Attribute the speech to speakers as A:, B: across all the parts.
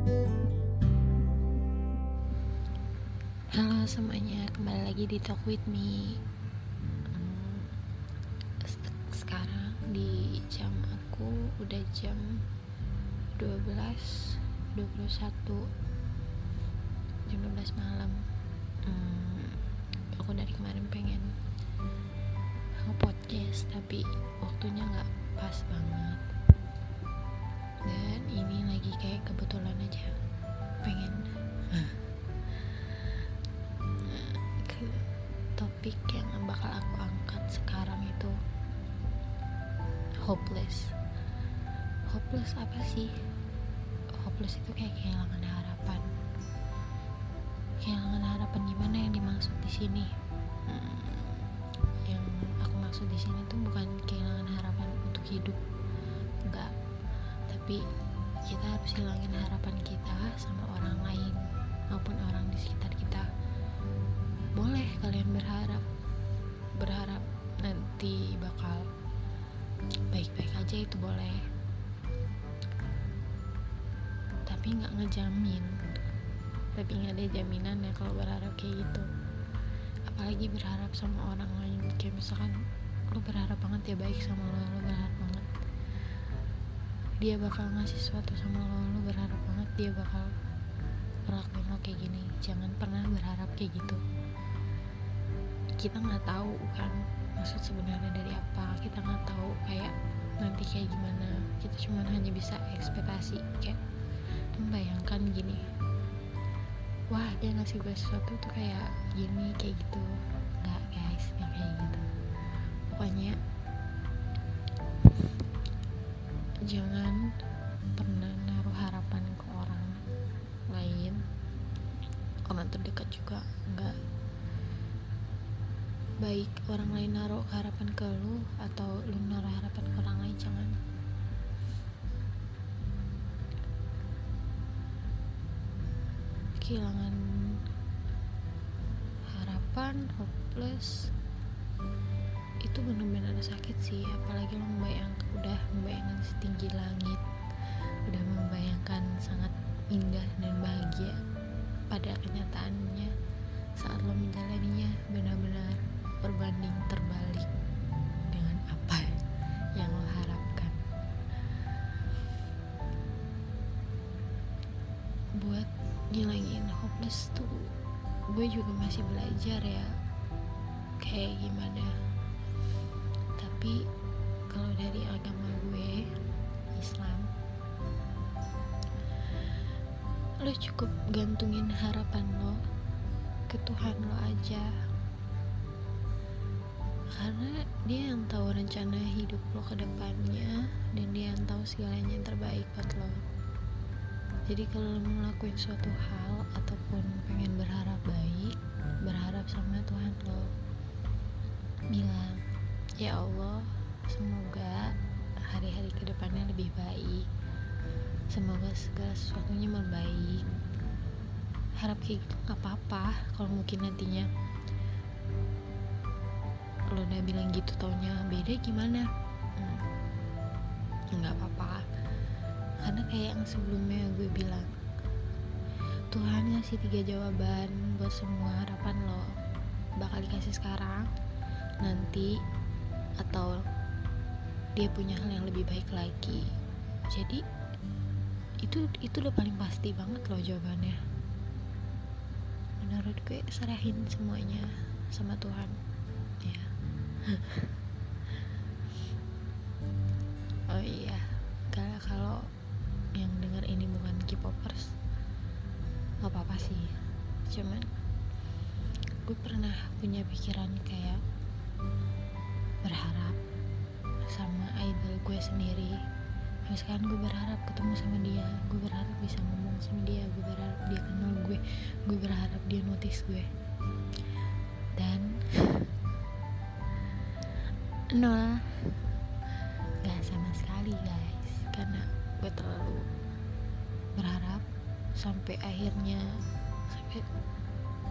A: Halo semuanya, kembali lagi di Talk With Me. Sekarang di jam aku udah jam 12 21 Jam 12 malam. Aku dari kemarin pengen nge-podcast Tapi waktunya gak pas banget Dan ini lagi kayak kebetulan aja. Pengen ke topik yang bakal aku angkat sekarang itu hopeless. Hopeless apa sih? Hopeless itu kayak kehilangan harapan. Kehilangan harapan gimana yang dimaksud di sini? Hmm, yang aku maksud di sini tuh bukan kehilangan harapan untuk hidup tapi kita harus hilangin harapan kita sama orang lain maupun orang di sekitar kita. Boleh kalian berharap berharap nanti bakal baik-baik aja itu boleh. Tapi nggak ngejamin. Tapi nggak ada jaminan ya kalau berharap kayak gitu. Apalagi berharap sama orang lain. Kayak misalkan lo berharap banget ya baik sama lo lo berharap dia bakal ngasih sesuatu sama lo lo berharap banget dia bakal perlakuin lo kayak gini. Jangan pernah berharap kayak gitu. Kita nggak tahu kan maksud sebenarnya dari apa. Kita nggak tahu kayak nanti kayak gimana. Kita cuma hanya bisa ekspektasi kayak membayangkan gini. Wah dia ngasih gue sesuatu tuh kayak gini kayak gitu. Nggak guys nggak kayak gitu. Pokoknya jangan pernah naruh harapan ke orang lain. Orang terdekat juga nggak baik orang lain naruh harapan ke lu atau lu naruh harapan ke orang lain jangan. Kehilangan harapan hopeless itu benar-benar sakit sih apalagi lo membayangkan udah membayangkan setinggi langit. Udah membayangkan sangat indah dan bahagia pada kenyataannya. Saat lo menjalaninya benar-benar berbanding terbalik dengan apa yang lo harapkan. Buat ngilangin hopeless tuh gue juga masih belajar ya kayak gimana tapi kalau dari agama gue Islam lo cukup gantungin harapan lo ke Tuhan lo aja. Karena dia yang tahu rencana hidup lo ke depannya dan dia yang tahu segalanya yang terbaik buat lo. Jadi kalau lo ngelakuin suatu hal ataupun pengen berharap baik berharap sama Tuhan lo bilang ya Allah semoga hari-hari ke depannya lebih baik. Semoga segala sesuatunya membaik. Harap kayak gitu gak apa-apa. Kalau mungkin nantinya lo udah bilang gitu taunya beda gimana? Hmm, nggak apa-apa. Karena kayak yang sebelumnya gue bilang Tuhan ngasih tiga jawaban buat semua harapan lo. Bakal dikasih sekarang nanti atau dia punya hal yang lebih baik lagi. Jadi itu itu udah paling pasti banget loh jawabannya. Menurut gue serahin semuanya sama Tuhan. Ya oh iya kalau kalau yang denger ini bukan K-popers nggak apa-apa sih. Cuman gue pernah punya pikiran kayak berharap sama idol gue sendiri. Misalkan gue berharap ketemu sama dia gue berharap bisa ngomong sama dia gue berharap dia kenal gue gue berharap dia notice gue. Dan nol gak sama sekali guys karena gue terlalu berharap sampai akhirnya sampai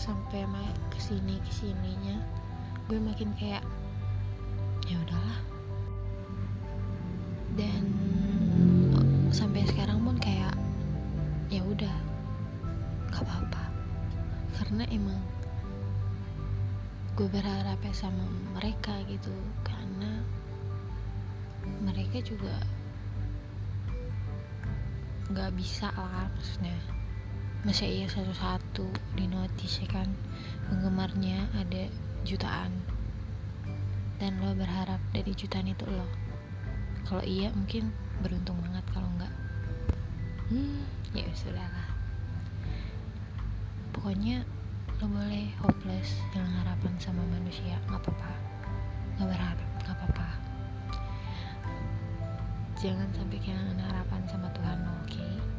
A: sampai ke sini ke sininya gue makin kayak ya udahlah. Dan sampai sekarang pun kayak ya udah gak apa-apa. Karena emang gue berharap ya sama mereka gitu karena mereka juga nggak bisa lah maksudnya. Masa iya satu-satu di notis ya kan penggemarnya ada jutaan dan lo berharap dari jutaan itu lo? Kalau iya mungkin beruntung banget. Kalau enggak hmm ya sudah lah. Pokoknya lo boleh hopeless hilang harapan sama manusia. Nggak apa-apa. Nggak berharap nggak apa-apa. Jangan sampai kehilangan harapan sama Tuhan lo oke? okay?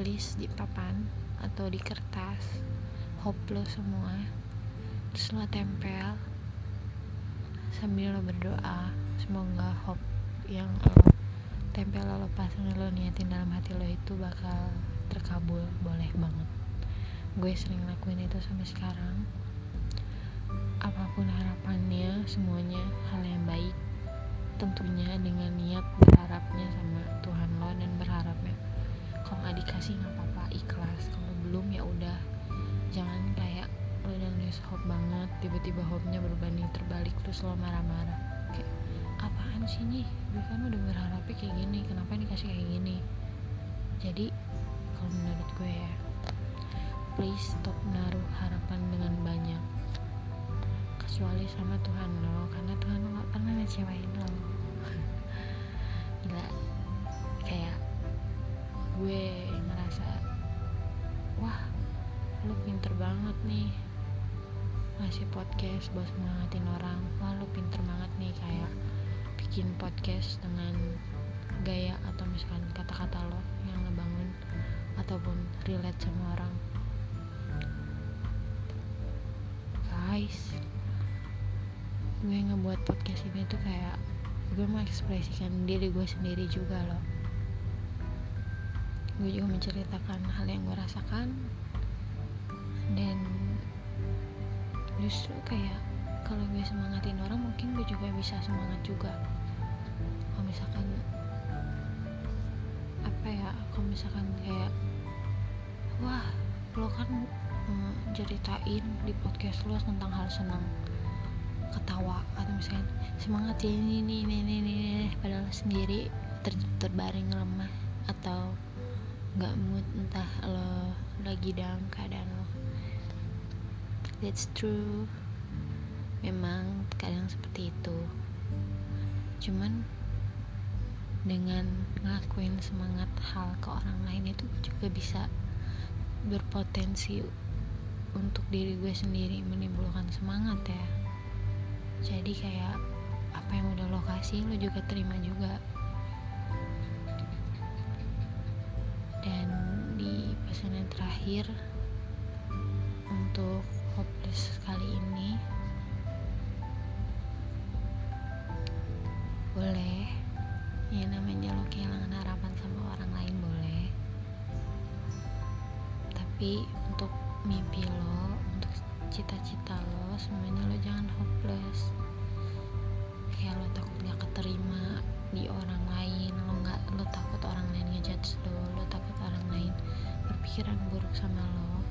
A: Tulis di papan atau di kertas. Hope lo semua. Terus lo tempel sambil lo berdoa. Semoga hope yang lo tempel lo pasang lo niatin dalam hati lo itu bakal terkabul. Boleh banget. Gue sering lakuin itu sampai sekarang. Apa pun harapannya semuanya hal yang baik. Tentunya dengan niat berharapnya sama Tuhan lo dan berharapnya nggak dikasih nggak apa-apa ikhlas. Kalau belum ya udah. Jangan kayak lo udah nulis hope banget. Tiba-tiba hope-nya berbanding terbalik terus lo marah-marah. Kayak apaan sih nih gue kan udah berharapnya kayak gini. Kenapa dikasih kayak gini? Jadi kalau menurut gue ya please stop naruh harapan dengan banyak. Kecuali sama Tuhan lo karena Tuhan lo gak pernah ngecewain lo. Gila gue ngerasa wah lu pinter banget nih ngasih podcast buat semangatin orang. Wah lu pinter banget nih kayak bikin podcast dengan gaya atau misalkan kata-kata lo yang ngebangun ataupun relate sama orang. Guys gue ngebuat podcast ini tuh kayak gue mengekspresikan diri gue sendiri juga loh gue juga menceritakan hal yang gue rasakan dan justru kayak kalau gue semangatin orang mungkin gue juga bisa semangat juga kalau misalkan apa ya kalau misalkan kayak wah lo kan mm, ceritain di podcast lo tentang hal senang ketawa atau misalkan semangat ini ini ini ini, ini. padahal sendiri ter, terbaring lemah lagi dalam keadaan lo. That's true. Memang kadang seperti itu. Cuman dengan ngelakuin semangat hal ke orang lain itu juga bisa berpotensi untuk diri gue sendiri menimbulkan semangat ya. Jadi kayak apa yang udah lo kasih lo juga terima juga terakhir untuk hopeless kali ini. Boleh ya namanya lo kehilangan harapan sama orang lain boleh. Tapi untuk mimpi lo untuk cita-cita lo semuanya lo jangan hopeless. Kayak lo takut gak keterima di orang lain lo nggak lo takut orang lain ngejudge lo lo takut orang lain berpikiran buruk sama lo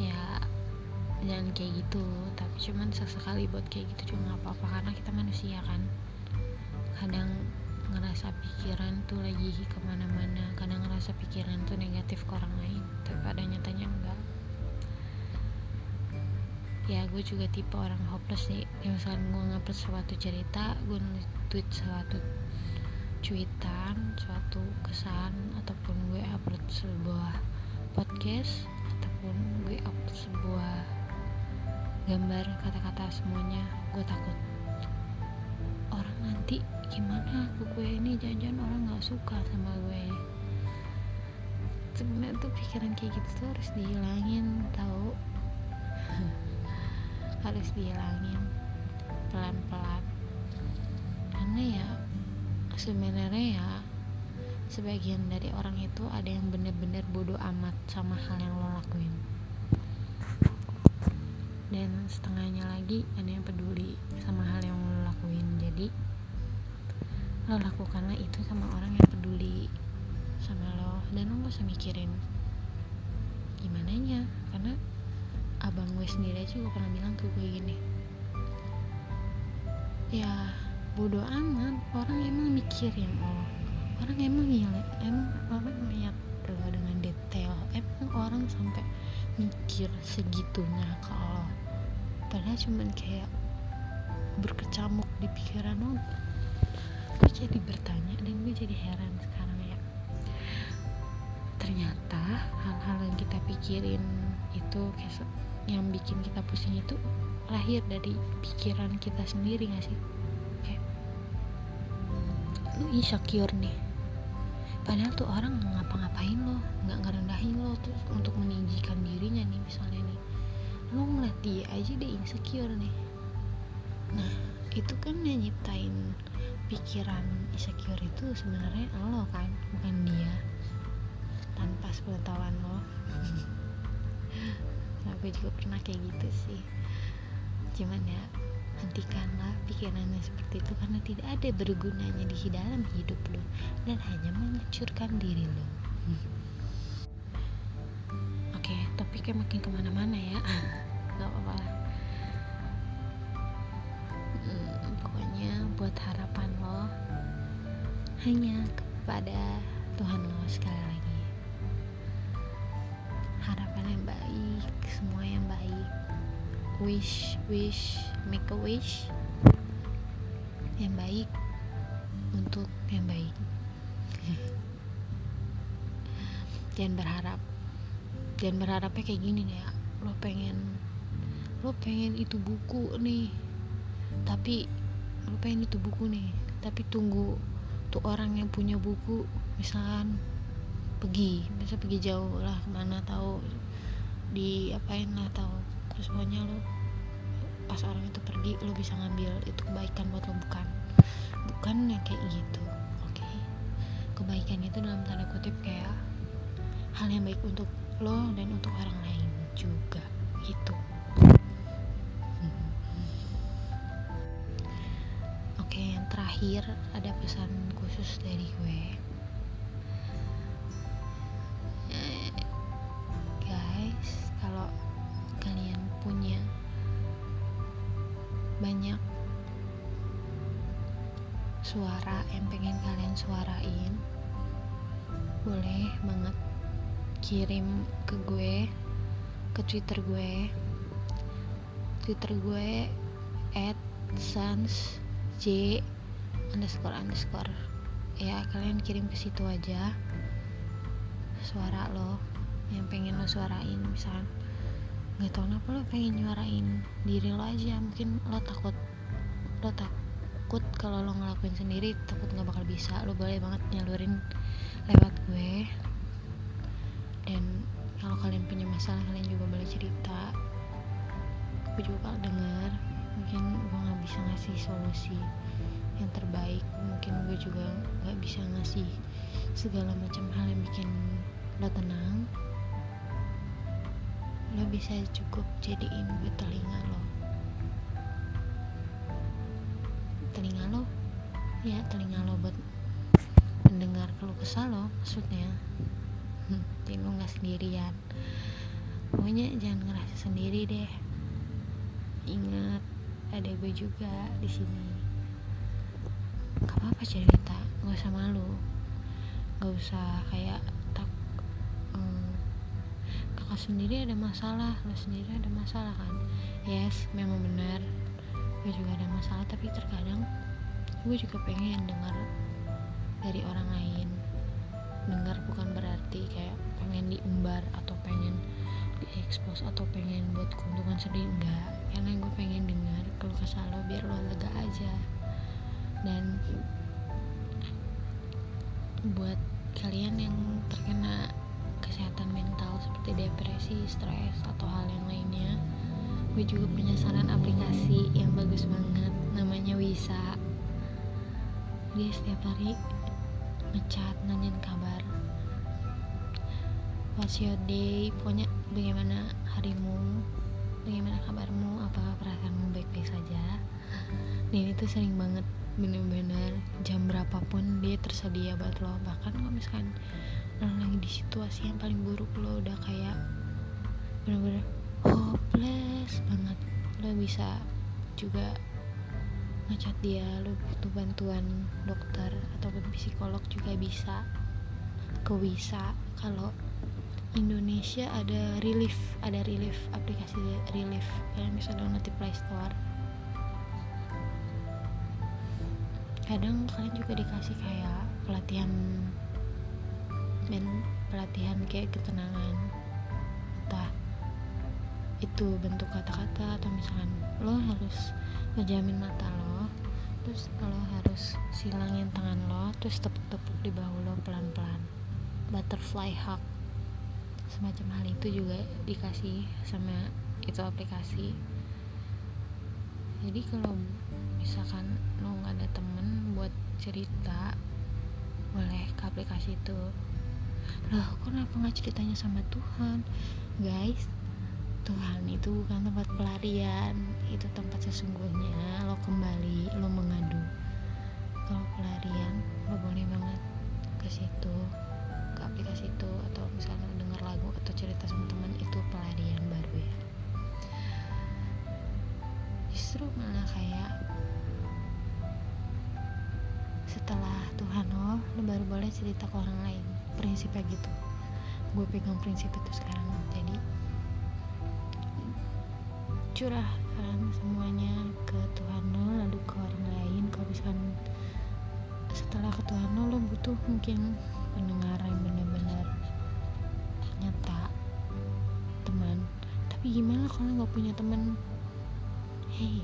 A: ya jangan kayak gitu. Tapi cuman sesekali buat kayak gitu cuma apa-apa karena kita manusia kan. Kadang ngerasa pikiran tuh lagi ke mana-mana kadang ngerasa pikiran tuh negatif ke orang lain tapi pada nyatanya enggak ya gue juga tipe orang hopeless nih ya misalkan gue ngupload suatu cerita gue tweet suatu cuitan suatu kesan ataupun gue upload sebuah podcast ataupun gue upload sebuah gambar kata-kata semuanya gue takut. Orang nanti gimana ke gue ini? Jangan-jangan orang nggak suka sama gue. Sebenarnya tuh pikiran kayak gitu tuh harus dihilangin tahu harus dihilangin pelan-pelan. Karena ya sebenarnya ya sebagian dari orang itu ada yang bener-bener bodoh amat sama hal yang lo lakuin. Dan setengahnya lagi ada yang peduli sama hal yang lo lakuin. Jadi lo lakukanlah itu sama orang yang peduli sama lo. Dan lo gak usah mikirin gimana nya karena abang gue sendiri aja gue pernah bilang ke gue gini ya bodoh amat orang emang mikirin lo orang emang ngeliat emang orang ngeliat lo dengan detail emang orang sampai mikir segitunya kalau padahal cuman kayak berkecamuk di pikiran lo gue jadi bertanya dan gue jadi heran sekarang ya. Ternyata hal-hal yang kita pikirin itu yang bikin kita pusing itu lahir dari pikiran kita sendiri gak sih lu insecure nih. Padahal tuh orang ngapa-ngapain lo nggak ngerendahin lo tuh untuk meninggikan dirinya nih misalnya nih. Lo ngeliat dia aja dia insecure nih. Nah itu kan yang nyiptain pikiran insecure itu sebenarnya lo kan bukan dia. Tanpa sepengetahuan lo. Nah, gue juga pernah kayak gitu sih. Cuman ya hentikanlah pikirannya seperti itu karena tidak ada bergunanya di dalam hidup lo dan hanya menghancurkan diri lo. Oke okay, topiknya makin ke mana-mana ya. Gak apa-apa hmm, pokoknya buat harapan lo hanya kepada Tuhan lo sekali lagi. Harapan yang baik semua yang baik. Wish wish make a wish yang baik untuk yang baik. Jangan berharap. Jangan berharapnya kayak gini nih ya. Lo pengen lo pengen itu buku nih tapi lo pengen itu buku nih tapi tunggu tuh orang yang punya buku misalkan pergi bisa pergi jauh lah mana tahu di apain lah tahu. Terus pokoknya lo pas orang itu pergi lo bisa ngambil itu kebaikan buat lo bukan? Bukan yang kayak gitu oke? Okay? kebaikan itu dalam tanda kutip kayak hal yang baik untuk lo dan untuk orang lain juga gitu. Oke okay, yang terakhir ada pesan khusus dari gue suara yang pengen kalian suarain boleh banget kirim ke gue ke twitter gue. Twitter gue at sans j underscore underscore. Ya kalian kirim ke situ aja. Suara lo yang pengen lo suarain misalkan. Nggak tau kenapa lo pengen nyuarain diri lo aja mungkin lo takut lo takut kalau lo ngelakuin sendiri takut nggak bakal bisa. Lo boleh banget nyalurin lewat gue. Dan kalau kalian punya masalah kalian juga boleh cerita. Aku juga bakal denger. Mungkin gue nggak bisa ngasih solusi yang terbaik. Mungkin gue juga nggak bisa ngasih segala macam hal yang bikin lo tenang. Lo bisa cukup jadiin buat telinga lo ya telinga lo buat mendengar keluh kesah lo maksudnya. Jadi lo nggak sendirian. Pokoknya jangan ngerasa sendiri deh. Ingat ada gue juga di sini. Gak apa-apa cerita gak usah malu. Gak usah kayak tak um, kakak sendiri ada masalah lo sendiri ada masalah kan? Yes memang benar. Gue juga ada masalah tapi terkadang gue juga pengen dengar dari orang lain. Dengar bukan berarti kayak pengen diumbar atau pengen diekspos atau pengen buat keuntungan sendiri enggak. Karena gue pengen dengar kalau kesal lo biar lo lega aja. Dan buat kalian yang terkena kesehatan mental seperti depresi, stres atau hal yang lainnya gue juga punya saran aplikasi yang bagus banget. Namanya Wisa dia setiap hari ngechat nanyain kabar. What's your day? Pokoknya bagaimana harimu? Bagaimana kabarmu? Apakah perasaanmu baik-baik saja? Dan itu sering banget bener-bener jam berapapun dia tersedia buat lo. Bahkan kalau misalkan lo lagi di situasi yang paling buruk lo udah kayak bener-bener hopeless banget. Lo bisa juga ngechat dia lo butuh bantuan dokter ataupun psikolog juga bisa. Ke Wisa kalau Indonesia ada relief ada relief aplikasi relief kalian bisa download di Play Store. Kadang kalian juga dikasih kayak pelatihan men pelatihan kayak ketenangan. Entah itu bentuk kata-kata atau misalkan lo harus ngejamin mata lo terus lo harus silangin tangan lo terus tepuk-tepuk di bahu lo pelan-pelan. Butterfly hug. Semacam hal itu juga dikasih sama itu aplikasi. Jadi kalau misalkan lo nggak ada temen buat cerita boleh ke aplikasi itu. Loh kenapa nggak ceritanya sama Tuhan? Guys Tuhan. Itu bukan tempat pelarian itu tempat sesungguhnya. Lo kembali lo mengadu. Kalau pelarian lo boleh banget ke situ ke aplikasi itu atau misalnya denger lagu atau cerita sama teman itu pelarian baru ya. Justru malah kayak setelah Tuhan lo lo baru boleh cerita ke orang lain. Prinsipnya gitu. Gue pegang prinsip itu sekarang. Jadi curahkan semuanya ke Tuhan lo lalu ke orang lain kalau misalkan setelah ke Tuhan lo lo butuh mungkin pendengar yang benar-benar nyata teman. Tapi gimana kalau nggak punya teman? Hey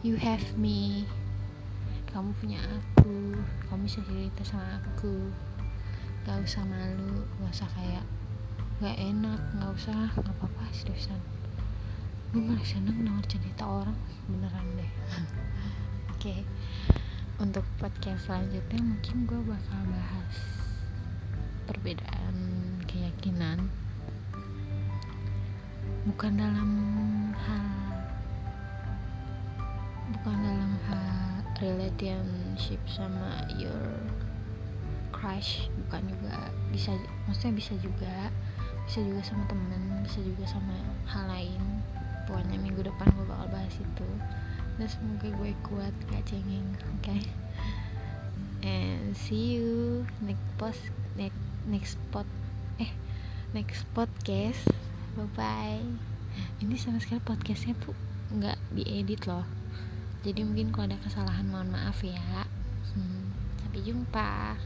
A: you have me. Kamu punya aku. Kamu bisa cerita sama aku. Gak usah malu gak usah kayak gak enak gak usah gak apa-apa seriusan gue malah seneng denger cerita orang beneran deh oke okay. untuk podcast selanjutnya mungkin gue bakal bahas perbedaan keyakinan bukan dalam hal bukan dalam hal relationship sama your crush bukan juga bisa maksudnya bisa juga bisa juga sama temen bisa juga sama hal lain pokoknya minggu depan gue bakal bahas itu. Dan semoga gue kuat gak cengeng oke? Okay? and see you next post next next pot eh next podcast. Bye bye ini sama sekali podcastnya tuh nggak diedit loh. Jadi mungkin kalau ada kesalahan mohon maaf ya. Hmm, sampai jumpa